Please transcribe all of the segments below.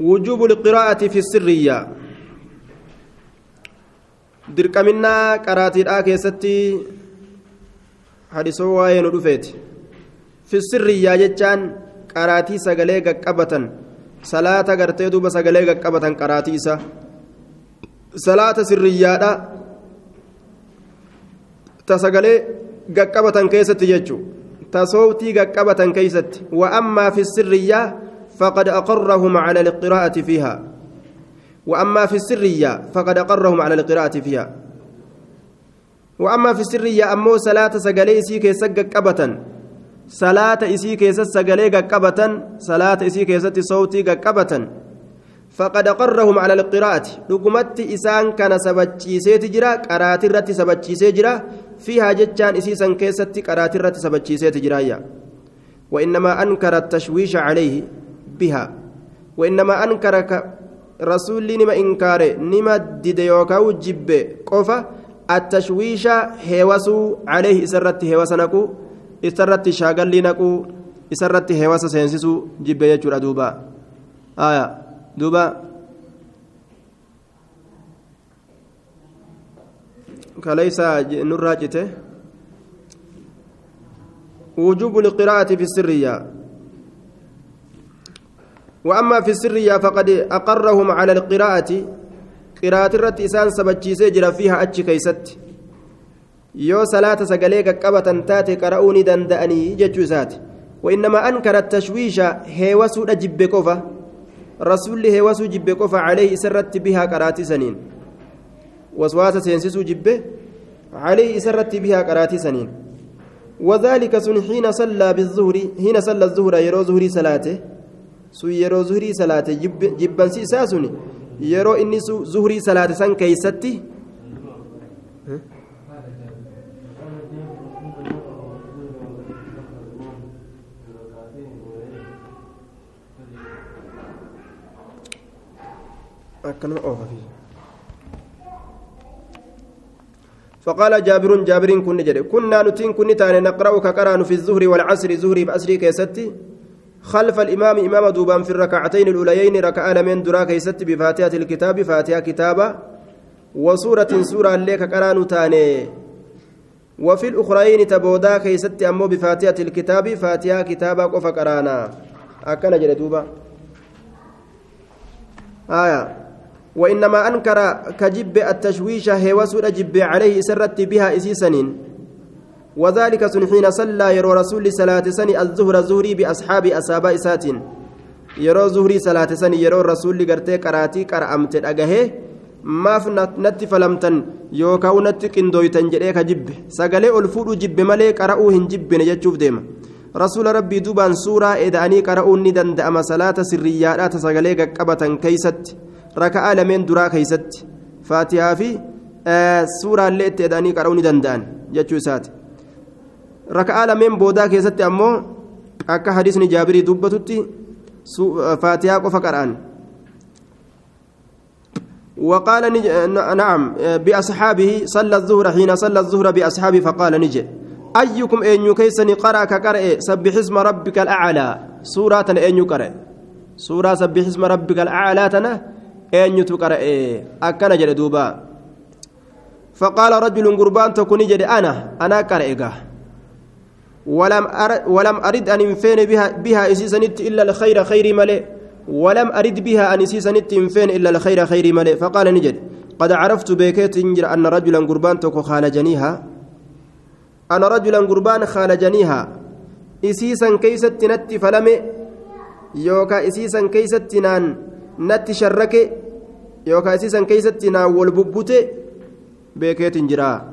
وجوب القراءة في السرية keessatti hadisoo waa'ee nu dhufeeti fi sirriyyaa jechaan qaraatii sagalee gaqqabatan salaata gartee duuba sagalee gaqqabatan qaraatii isa salaata sirriyyaadha ta sagalee gaqqabatan keessatti jechuu ta soowtii gaqqabatan keessatti wa ammaa fi sirriyyaa فقد أقرهم على القراءة فيها. وأما في السرية فقد أقرهم على القراءة فيها. وأما في السرية أمو صلاة سجلي إسيك سجك أبتا. صلاة إسيك سجلي قبتا صلاة إسيك صوتي قبتا فقد أقرهم على القراءة. لقمت إسان كان سبتشيسي تجرا قرات الرت سبتشيسي جرا. فيها جتان إسيسا كيست قرات الرت سبتشيسي تجرايا وإنما أنكر التشويش عليه. بها وإنما أنكر رسول نما إنكار نما ديد يوكاو جب قفا التشويش هيوسو عليه إسرت هيوسنكو إسرت شاقل نكو إسرت هيوس سينسسو جب يجور دوبا آية دوبا كليس نراجته وجوب القراءة في السرية وأما في السرية فقد أقرهم على القراءة قراءة الرت إسان سبتشيسي جرى فيها أتش كيست. يو صلاة سقليك قبة تاتي قرؤوني دندأني ججوسات وإنما أنكر التشويش هيوسو جب كوفا رسول هيوسو جب كوفا عليه سرت بها قرات سنين. وسواس سينسسو جب عليه سرت بها قرات سنين. وذلك سن حين صلى بالظهر حين صلى الظهر يرو ظهري صلاته. Sun yeroo zuhrii salaate jibbansi isaa sun yeroo inni zuhrii salaate san keeysatti akkanuma oofafi فقال جابر جابر كن جد كنا نتين كن تاني نقرأ كقران في الظهر والعصر زهري بأسري كيستي خلف الإمام إمام دوبان في الركعتين الأوليين ركع من درا كيست بفاتحة الكتاب فاتحة كتابة وسورة سورة لك قران تاني. وفي الأخرين تبودا كيست أمو بفاتحة الكتاب فاتحة كتابة قف قرانا أكن جلدوبا آية. وإنما أنكر كجب التشويش هي جب عليه سرت بها إسيسنين. وذلك سن حين صلى يرو رسول صلاة سني الظهر الظهري بأصحاب أصحاب إسات يرو ظهري صلاة سني يرو رسول قرتي قراتي قرأمت أجهه maaf natti falamtan yookaan natti qindooytan jedhee ka jibbe sagalee ol fuudhu jibbe malee qara'uu hin jibbine jechuuf deema rasuula rabbii duubaan suuraa eda'anii qara'uun ni danda'ama salaata sirriyyaadhaa ta sagalee qaqqabatan keeysatti raka'aa lameen duraa keeysatti faatihaa fi suuraallee itti eda'anii qara'uu ni danda'an jechuu isaati raka'aa lameen boodaa keessatti ammoo akka hadiisni jaabirii dubbatutti faatiyaa qofa qara'an. وقال. نعم بأصحابه صلى الظهر حين صلى الظهر بأصحابه فقال نجي أيكم أن يكيسني قرأ كقرأ سبح اسم ربك الأعلى سورة أن يقرأ سورة سبح اسم ربك الأعلى تنا أن يتقرأ أكن جلدوبا فقال رجل قربان تكون جد أنا أنا قرأ ولم ولم أرد أن ينفين بها, بها إسيسنت إلا الخير خير ملئ ولم أرد بها أن إسيسنت ينفين إلا الخير خير ملئ فقال نجد قد عرفت بكيت أن رجلا قربان تكو خالجنيها. أنا رجلا قربان خالجنيها. إسيسا كيست نت فلم يوكا إسيسا كيست نان نت شرك يوكا إسيسا كيست نان والببوت بكيت جرا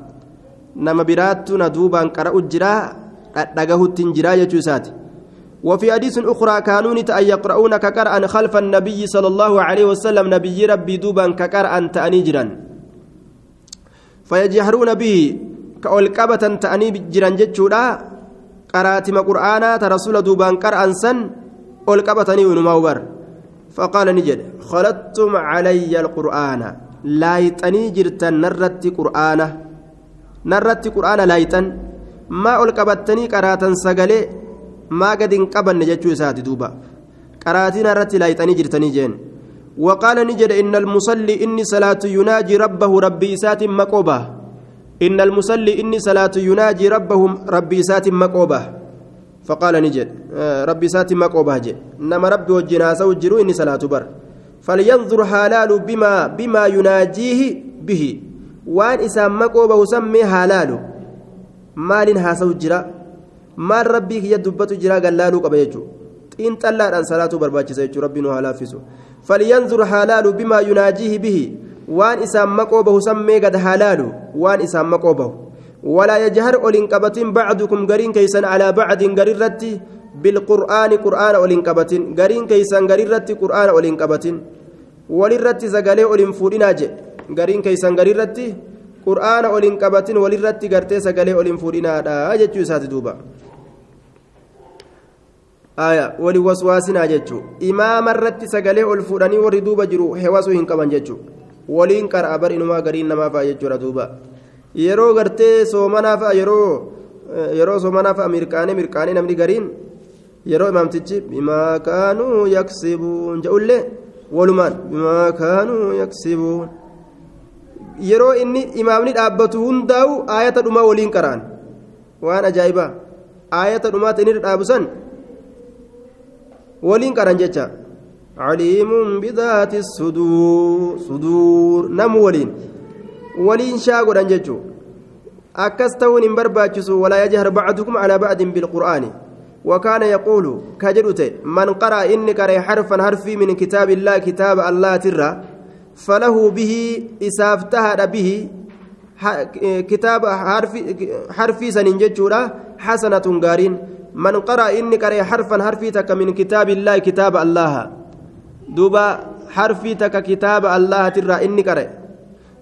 نما براتنا دوبان قرأ جرا. Dhagahuttiin jiraa jechuu isaati. وفي حديث أخرى كانوا أن يقرؤون كقرأ خلف النبي صلى الله عليه وسلم نبي ربي دوبا كقرأ تأنيجرا فيجهرون به كأولكبة تأني جران جتشولا قراتم قرآنا ترسول دوبا قرأ سن أولكبتني ونموبر فقال نجد خلطتم علي القرآن لايتني جرتا نرت قرآنه نرت قرآن لايتن maa ol qabattanii qaraatan sagalee maa gadi hin qabanne jechuu isaati duuba. Qaraatiin irratti laayixanii jirtanii jeen. وقال نجد إن المصلي إني صلاة يناجي ربه ربي إسات مقوبة إن المصلي إني صلاة يناجي ربه ربي إسات مقوبة فقال نجد ربي إسات مقوبة جي إنما ربي والجنازة وجروا إني صلاة بر فلينظر حلال بما بما يناجيه به وان إسام مقوبة وسمي حلال مال هاسو جرا مال ربي هي دبة جرا قلالو قبيجو إن تلا أن صلاة برباجي ربي نوها لافسو فلينظر حلال بما يناجيه به وان إسام مقوبه سمي قد حلال وان إسام مقوبه ولا يجهر أولين قبتين بعضكم قرين كيسا على بعض قريرت بالقرآن قرآن أولين قبتين قرين كيسا قريرت قرآن أولين قبتين وللرت زقالي أولين فورنا جي قرين كيسا قريرت قرآن أولين قبتين وللرت قرتي زقالي أولين فورنا أجتشو ساتي دوبا aya wali waswaasinaa jechuu imaama irratti sagalee ol fuudhanii warri duuba jiru hewasuu hin qaban jechuu waliin qara'a bar inumaa gariin namaa fa'a jechuudha duuba yeroo gartee soomanaa fa'a yeroo yeroo soomanaa fa'a mirqaanee mirqaanee namni gariin yeroo imaamtichi bimaa kaanuu yaksibuun jedhullee walumaan bimaa kaanuu yaksibuun yeroo inni imaamni dhaabbatu hundaa'u aayata dhumaa waliin qara'an waan ajaa'ibaa aayata dhumaata inni dhaabu san waliin qaran jecha caliimun bidaati suduur namu waliin waliin shaa godhan jechuu akkas ta'uun hin barbaachisu walaa yajhar bacdukum calaa bacdin bilqur'aani وكان يقول كجدت من قرأ إني قرأ حرفا حرفي من كتاب الله كتاب الله ترى فله به إسافتها به كتاب حرفي حرفي سننججورا حسنة غارين. من قرأ إني قرأ حرفا حرفي تك من كتاب الله كتاب الله. دوبا حرفي تك كتاب الله ترى إني قرأ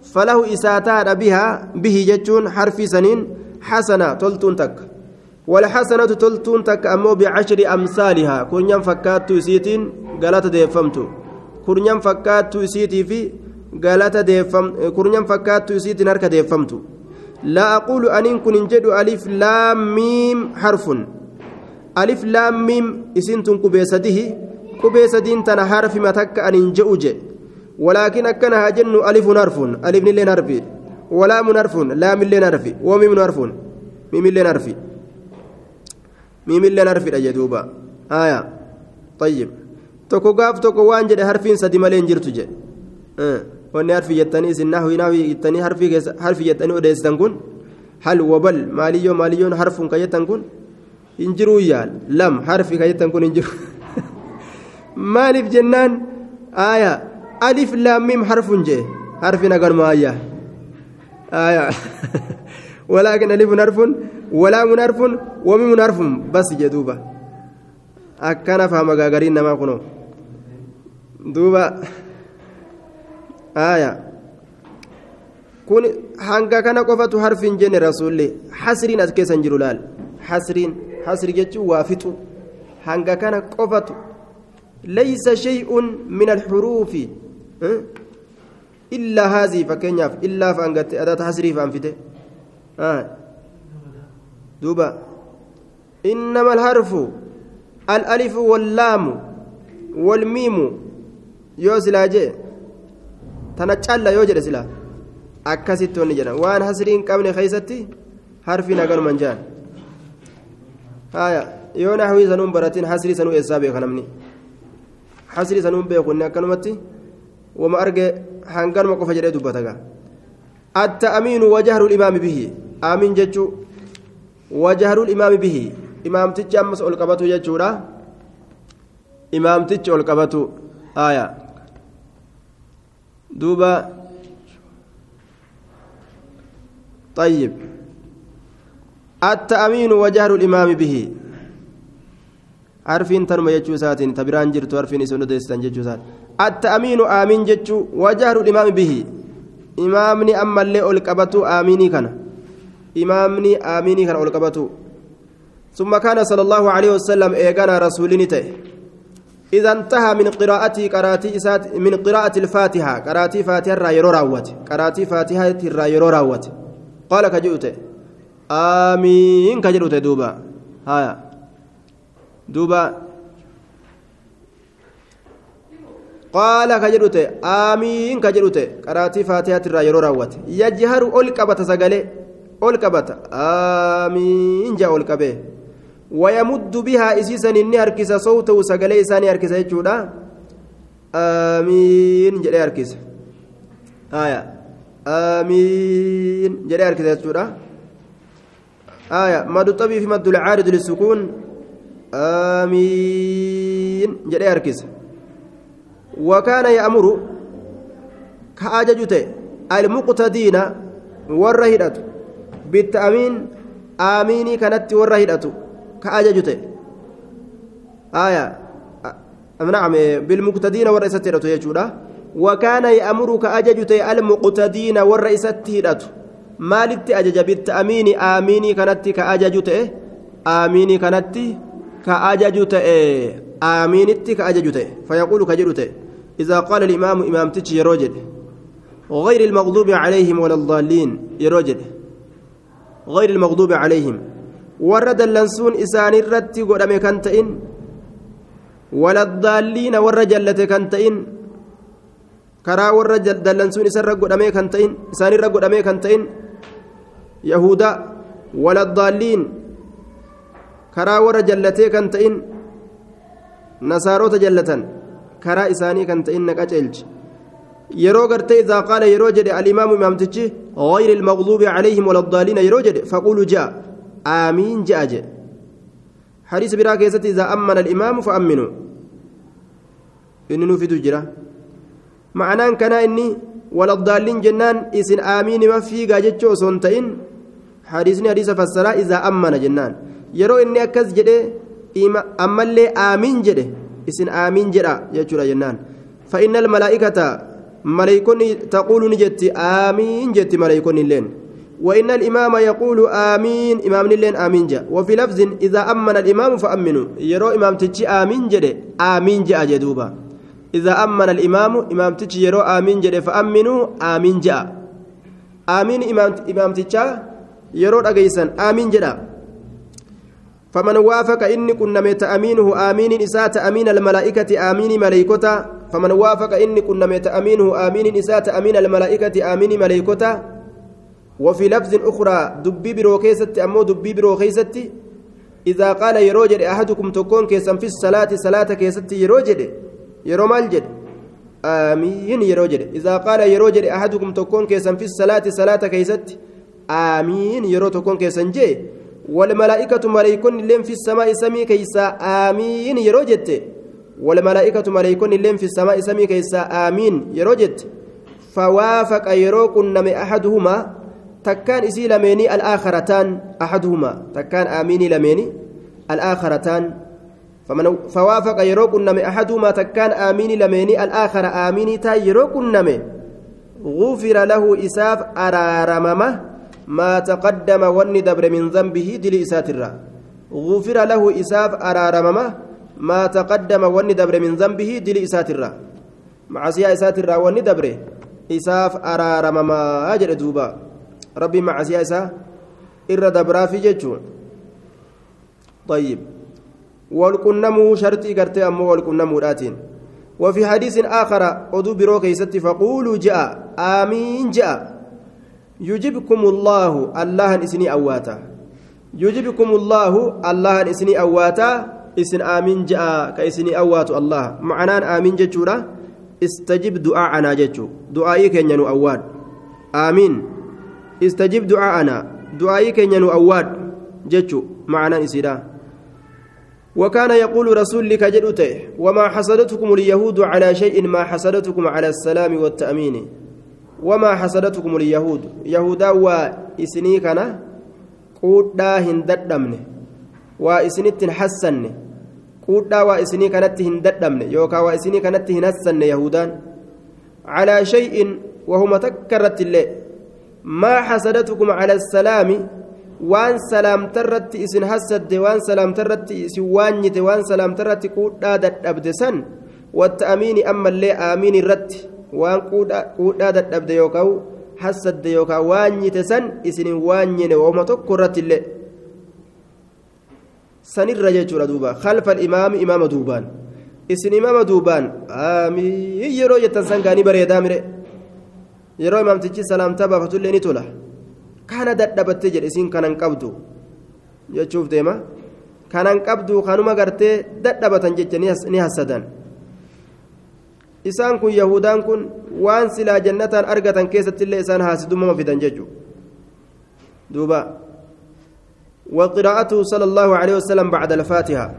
فله إساتان بها به جتون حرفي سنين حسنة تلتون تك. والحسنة تلتون تك أمو بعشر أمثالها. كن ينفكات سيتين قالت ديفمتو. كن ينفكات سيتي في قالت ديفم كن ينفكات سيتين هرك ديفمتو لا أقول أن كن جد ألف لام ميم حرف alif laam miim isintun qubeessadihi qubeessadiin tana harfima takka anin je'u je walaakin akkana haa jennu alifun harfun alifnilleen harfi walaamun harfun laamilleen harfi woomimun harfun miimilleen harfi miimilleen harfidha jedhuuba aya طيب tokko gaaf tokko waan jedhe harfiin sadi malee hin jirtu je wanni harfi jettanii isin nahwi nahwi jettanii harfi jettanii odeessitan kun hal wabal maaliyyoon maaliyyoon harfuun ka jettan kun hin jiruu yaal lam harfi ka jettan kun hin jiru maaliif jennaan aya alif laammiim harfun jee harfi nagarmaa ayya aya ولكن ألف حرف ولام حرف وميم حرف بس جدوبا أكنا فهم غاغرين نما كنو دوبا آية kun hanga kana qofatu harfiin jenne rasuulli hasriin as keessa hin jiru laal hasriin hasri jechuun waa fixu hanga kana qofatu laysa shay'un min alxuruufi illaa haazii fakkeenyaaf illaa fa'an gatte adaata hasrii fa'an fite duuba innama alharfu الألف واللام والميم yoo silaa jee tana calla yoo jedhe silaa akkasitti wanni jedhan waan hasrii hin qabne keeysatti harfi naganuman jedhan haya yoo naxwii sanuun baratin hasrii sanuu eessaa beeka namni hasrii sanuun beekunni akkanumatti wama arge hanganuma qofa jedhee dubbata gaa التأمين وجهر الإمام به آمين جتشو وجهر الإمام به إمام تجي أمس ألقبته جتشورا إمام تجي ألقبته آية دوبا. طيب. التأمين وجهر الإمام به. عارفين تنم يجو ساتين. تبران جرتو عارفين سنة ديستان ججو سات. التأمين آمين ججو وجهر الإمام به. إمامني أما اللي ألقبتو آميني كان. إمامني آميني كان ألقبتو ثم كان صلى الله عليه وسلم إيقانا رسولني تي إذا انتهى من قراءتي قراتي من قراءة الفاتحة. قراتي فاتحة الرايرو راوت قراتي فاتحة الرايرو راوت قال كجوت آمين. كجوت دوبا. هايا دوبا. qaala ka jedhu ta'e aamiin ka jedhu ta'e qaraatii faatihaati irraa yeroo raawwate yajharu ol qabata sagalee ol ويمد بها إسيسا إني أركز صوته سقلي إساني أركز يجودا آمين. جري أركز. آية. آمين. جري أركز يجودا آية. مد الطبي في مد العارض للسكون. آمين. جري أركز. وكان يأمر كأججته المقتدين والرهدة بالتأمين. آميني كانت والرهدة كأججته آية نعم بالمقتدين والرئيسة هدته يجودا وكان يأمر كأججته المقتدين والرئيسة هدته مالت أجج بالتأمين آميني كانت كأججته آميني كانت كأججته آمينت كأججته فيقول كجرته إذا قال الإمام إمام تجي يروجد غير المغضوب عليهم ولا الضالين يروجد غير المغضوب عليهم. Warra dallansuun isaanirratti godhame kan ta'in waladaalliina warra jallate kan ta'in karaa warra dallansuun isarra godhamee kan ta'in isaanirra godhamee kan ta'in yahuda waladaalliin karaa warra jallatee kan ta'in nasaarota jallatan karaa isaanii kan ta'in na qaceelchi yeroo gartee idaa qaala yeroo jedhe alimaamu imaamtichi غير المغضوب عليهم ولا الضالين jedhe فقولوا جاء aamiin je'a jedhe hadiisa biraa keessatti izaa ammana alimaamu fa'amminu. Inni nu fidu jira. Ma'anaan kanaa inni waladdaalliin jennaan isin aamiinima fiigaa jechuu osoo hin ta'in hadiisni hadiisa fassaraa izaa ammana jennaan. Yeroo inni akkas jedhe ammallee aamiin jedhe isin aamiin jedha jechuudha jennaan. Fa'inna malaa'ikkata maleekonni taquulu ni jetti aamiin jetti maleekonni illeen. وإن الإمام يقول آمين إمام لين آمين جاء. وفي لفظ إذا أمن الإمام فأمنوا. يرو إمام تجي آمين جده آمين جاء جدوبا. إذا أمن الإمام إمام تجي يرو آمين جده فأمنوا آمين جاء. آمين إمام إمام تجي يرو أجيسا آمين جدا. فمن وافق إني كنا ميت أمينه آمين إسات أمين الملائكة آمين ملائكة. فمن وافق إني كنا ميت أمينه آمين إسات أمين الملائكة آمين ملائكة. وفي لفظ أخرى دبي برو كيست أمو دبي برو كيست إذا قال يروجد أحدكم تكون كيسا في الصلاة صلاة كيست يروجد يرو مالجد آمين يروجد إذا قال يروجد أحدكم تكون كيسا في الصلاة صلاة كيست آمين يرو تكون كيسا جي. والملائكة ملائكون لين في السماء سمي كيسا آمين يروجد والملائكة ملائكون لين في السماء سمي كيسا آمين يروجد فوافق يرو كنم أحدهما تكان إسي لميني الآخرتان أحدهما تكان آميني لميني الآخرتان فمن فوافق يروق النمي أحدهما تكان آميني لميني الآخر آميني تا يروق النمي غفر له إساف أرارممه ما تقدم وني دبر من ذنبه دل إساترا غفر له إساف أرارممه ما تقدم وني دبر من ذنبه دل إساترا معصية إساترا وني دبر إساف أرارمما أجر دوبا ربي مع سياسة إر دبرا في جتشون طيب. والكنمو شرطي قرتي أمو والكنمو راتين. وفي حديث آخر أدو برو كيست فقولوا جاء. آمين جاء. يجبكم الله الله إسني أواتا. يجبكم الله الله إسني أواتا. إسن آمين جاء كإسني أوات الله. معنان آمين جتشورا استجب دعاءنا جتشو دعائي كن ينو أواد آمين. استجب دعاءنا دعائي كن ينو أواد. جتشو. معنى إسيدا وكان يقول رسول لك جدوته وما حسدتكم اليهود على شيء ما حسدتكم على السلام والتأمين. وما حسدتكم اليهود. يهودا وإسني كان قودا هنددمن. وإسنت حسن. قودا وإسني كانت هنددمن. يوكا وإسني كانت هنسن يهودان. على شيء وهما تكرت الليل ما حسدتكم على السلام waan salaamtarratti isin hassadde waan salaamtarratti isin waanyite waan salaamtarratti quudhaa dadhabde san watta'amiini ammallee aamiin irratti waan quudhaa dadhabde yookaan hassadde yookaan waanyite san isinin waanyine wooma tokko irratti illee sanirra jechuudha duuba khalfa imaami imaama duubaan isin imama duubaan aamiin yeroo jettan sangaanii bareedaa mire yeroo imaamtichi salaamtaa baafatullee ni tola kana dadhabattee jedhe isiin kanan qabdu jechuuf deema kanan qabdu kanuma gartee dadhabatan jecha ni hassadan isaan kun yahudaan kun waan silaa jannataan argatan keessattillee isaan haasidumama fidan jechu duuba وقراءته صلى الله عليه وسلم بعد الفاتحة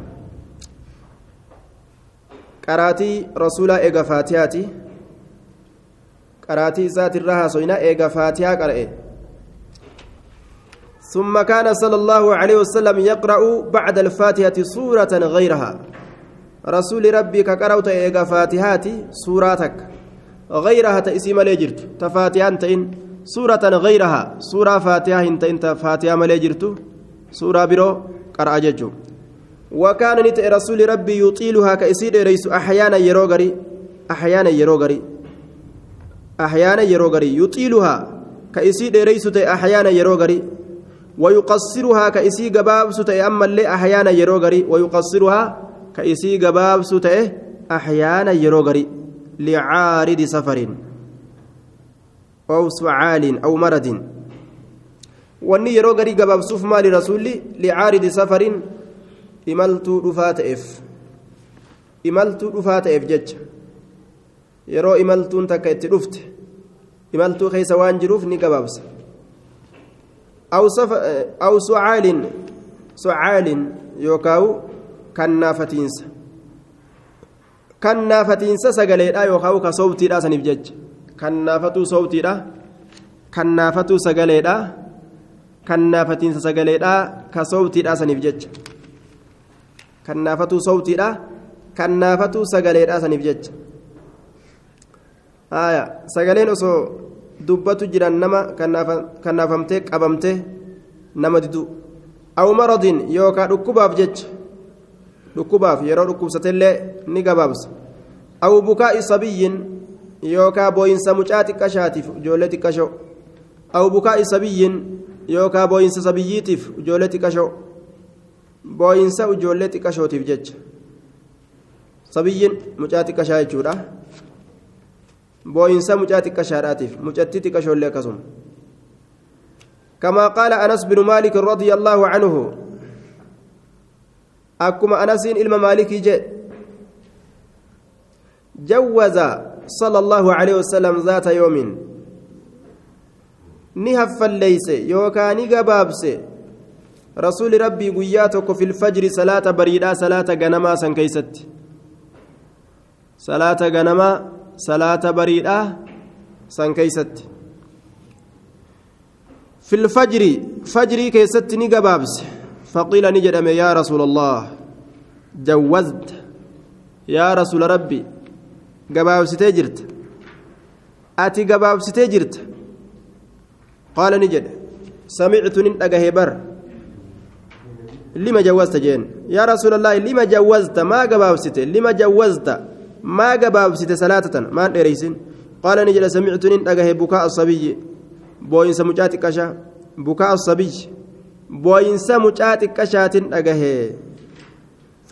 قراتي رسولا إيغا فاتحاتي قراتي ذات الرها صينا إيغا فاتحة قرأي ثم كان صلى الله عليه وسلم يقرأ بعد الفاتحة سورة غيرها رسول ربي كقرأت إيغا فاتحاتي سوراتك غيرها تأسيم ليجرت تفاتحان تئن سورة غيرها سورة فاتحة انت انت فاتحة مليجرت سورة برو قرأ ججو وكان نت رسول ربي يطيلها كأسيد ريس أحيانا يروغري أحيانا يروغري أحيانا يروغري يطيلها كأسيد ريس أحيانا يروغري ويقصرها كأسي جباب ستة أما اللي أحيانا يروغري ويقصرها كأسي جباب ستة أحيانا يروغري لعارض سفر أو سعال أو مرض. wanni yeroo garii gabaabsuuf maali rasuulli licaaridi safarin imaltuu dhufaa ta'eef imaltuu dhufaa ta'eef jecha yeroo imaltuun takka itti dhufte. Imaltuu keessa waan jiruuf ni gabaabsa. Aw sucaalin sucaalin yookaawu kannaafatiinsa kannaafatiinsa sagaleedha yookaawu ka soowtiidha saniif jecha. Kannaafatuu soowtiidha kannaafatuu sagaleedha kannaafatiinsa sagaleedha ka soowtiidha saniif jecha. Kannaafatuu soowtiidha kannaafatuu sagaleedha saniif jecha sagaleen osoo dubbatu jiran nama kannaafamtee qabamtee nama didu. Aw maradin yookaa dhukkubaaf jecha. Dhukkubaaf yeroo dhukkubsatellee ni gabaabsa. Aw bukaa'i sabiyyin yookaa booyinsa mucaa xiqqashaatiif ijoollee xiqqashoo aw bukaa'i sabiyyin yookaa booyinsa sabiyyiitiif ijoollee xiqqashoo booyinsa ijoollee xiqqashootiif jecha. Sabiyyiin mucaa xiqqashaa jechuudha booyinsa mucaa xiqqashaadhaatiif mucattii xiqqashoollee akkasuma كما قال أنس بن مالك رضي الله عنه أكما أنس إلما مالك جوز صلى الله عليه وسلم ذات يوم. نهف ليس يوكا نقبابس رسول ربي قياتك في الفجر صلاة بريدة صلاة غنما سنكيست. صلاة غنما صلاة بريدة سنكيست في الفجر فجري كيست نقبابس فقيل نجد يا رسول الله جوزت يا رسول ربي jirta ati gabaabsitee jirta qaala ni jedhe samictu nin dhagahe bar lima jawwazta jeen yaa rasuula allaahi lima jawwazta maa gabaabsite lima jawwazta salaatatan maan dheereysin qaala ni jedhe samictu nin dhagahe bukaa asabiyyi booyinsa mucaa xiqqashaa bukaa asabiyyi booyinsa mucaa xiqqashaatin dhagahe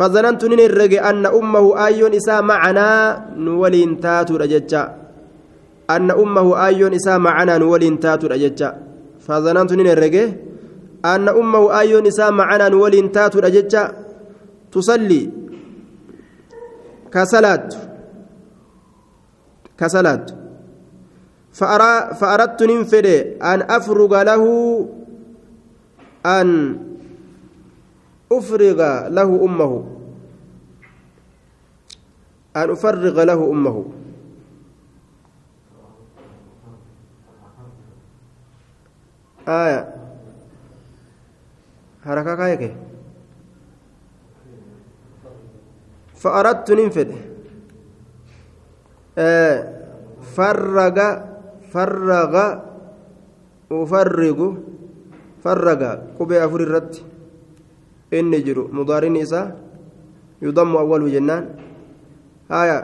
فظننت نين الرجع أن أمه آيون إساء معنا نولين تاتو رججا أن أمه آيون إساء معنا نولين تاتو رججا فظننت نين الرجع أن أمه آيون إساء معنا نولين تاتو رججا تصلي كسلات كسلات. فأرى فأردت ننفد أن أفرغ له أن أفرغ له أمه. أن أفرغ له أمه. آية. حركة كايكي فأردت ننفد آه فرغ فرغ أفرغ فرغ قبي أفر الرد inni jiru mudaariin isaa yudammu awwalu jennaan haya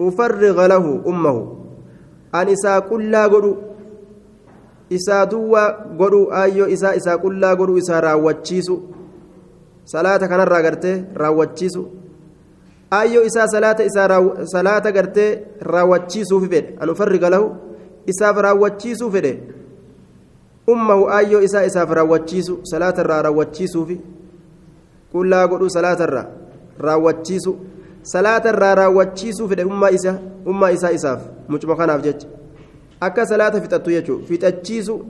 ufarriga lahu ummahu an isaa qullaa godhu isaa duwwaa godhu aayyoo isaa isaa qullaa godhu isaa raawwachiisu salaata kanarraa gartee raawwachiisu. Ayyoo isaa salaata isaa salaata gartee raawwachiisuuf fedhe. An ufarriga lahu isaaf raawwachiisuu fedhe. Ummahu ayyoo isaa isaaf raawwachiisu salaatarraa raawwachiisuufi qullaa godhuu salaatarraa raawwachiisu. Salaatarraa raawwachiisuu fedhe ummaa isaa ummaa isaa isaaf mucuma kanaaf jecha. Akka salaata fixattu jechuudha fixachiisu.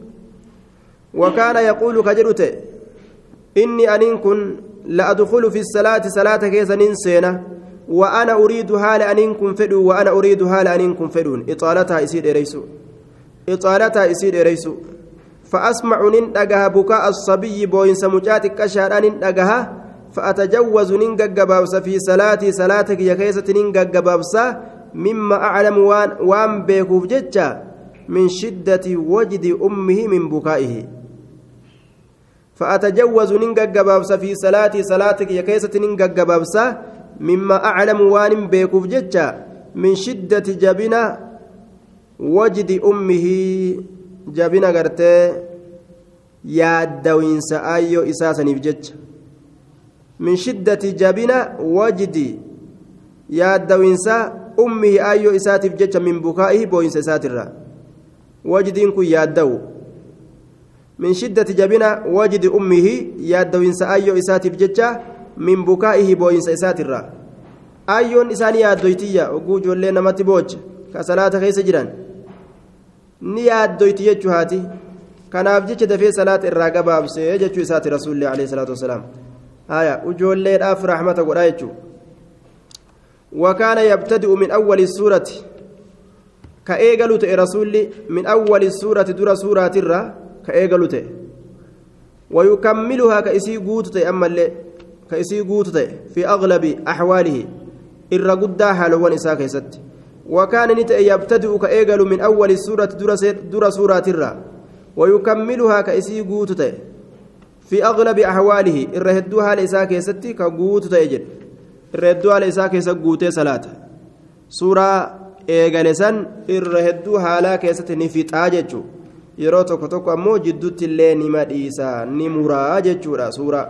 Wakaana yaquulu ka jedhu ta'e inni aniin kun لأدخل في الصلاة صلاة كيسنين سينة وأنا أريد حال أن كن فدو وأنا أريد حال أن كن فدون. إطالتها يسير إريسو إطالتها يسير إريسو فأسمع نندقها بكاء الصبي بوين سمجاتك كشهر نندقها فأتجوز ننققبابس في صلاتي صلاتك يا كيسة ننققبابس مما أعلم وان, وان بيكوف جتشا. من شدة وجد أمه من بكائه. فأتجوز ننققبابس في صلاتي صلاتك يا كيسة ننققبابس مما أعلم وان بيكوف جتشا من شدة جبنا وجد أمه jabina gartee yaaddawinsa ayyoo isaa saniif jecha min shiddati jabina wajdi yaaddawinsa ummihi ayyoo isaatiif jecha min bukaa'ihi booyinsa isaatirra wajdiin kun yaaddawu min shiddati jabina wajdi ummihi yaaddawinsa ayyoo isaatiif jecha min bukaa'ihi booyinsa isaatirra ayyoon isaanii yaaddoytiyya oguu ijoollee namatti boocha ka salaata keessa jiran ni yaaddoyti jechuu haati kanaaf jecha dafee salaata irraa gabaabsee jechuu isaati rasuulli alayhi salaatu wasalaam haya ujoolleedhaaf rahmata godha jechuu وكان يبتدئ من أول السورة كأيجلو تي رسولي من أول السورة در سورة الرا كأيجلو تي ويكملها كإسي قوت تي أما اللي كإسي قوت تي في أغلب أحواله الرقدة حالوان إساك يستي وكان نت يبتدئ كأيجل من أول السورة در سورة الرا ويكملها كأسي قوت في أغلب أحواله الرهدوها لإساك يستي كقوت يجد الرهدوها لإساك يسقوت صلاة سورة eegalesan irra hedduu haalaa keessatti ni yeroo tokko tokko ammoo jidduutti illee ni madhiisa ni muraa jechuudha suuraa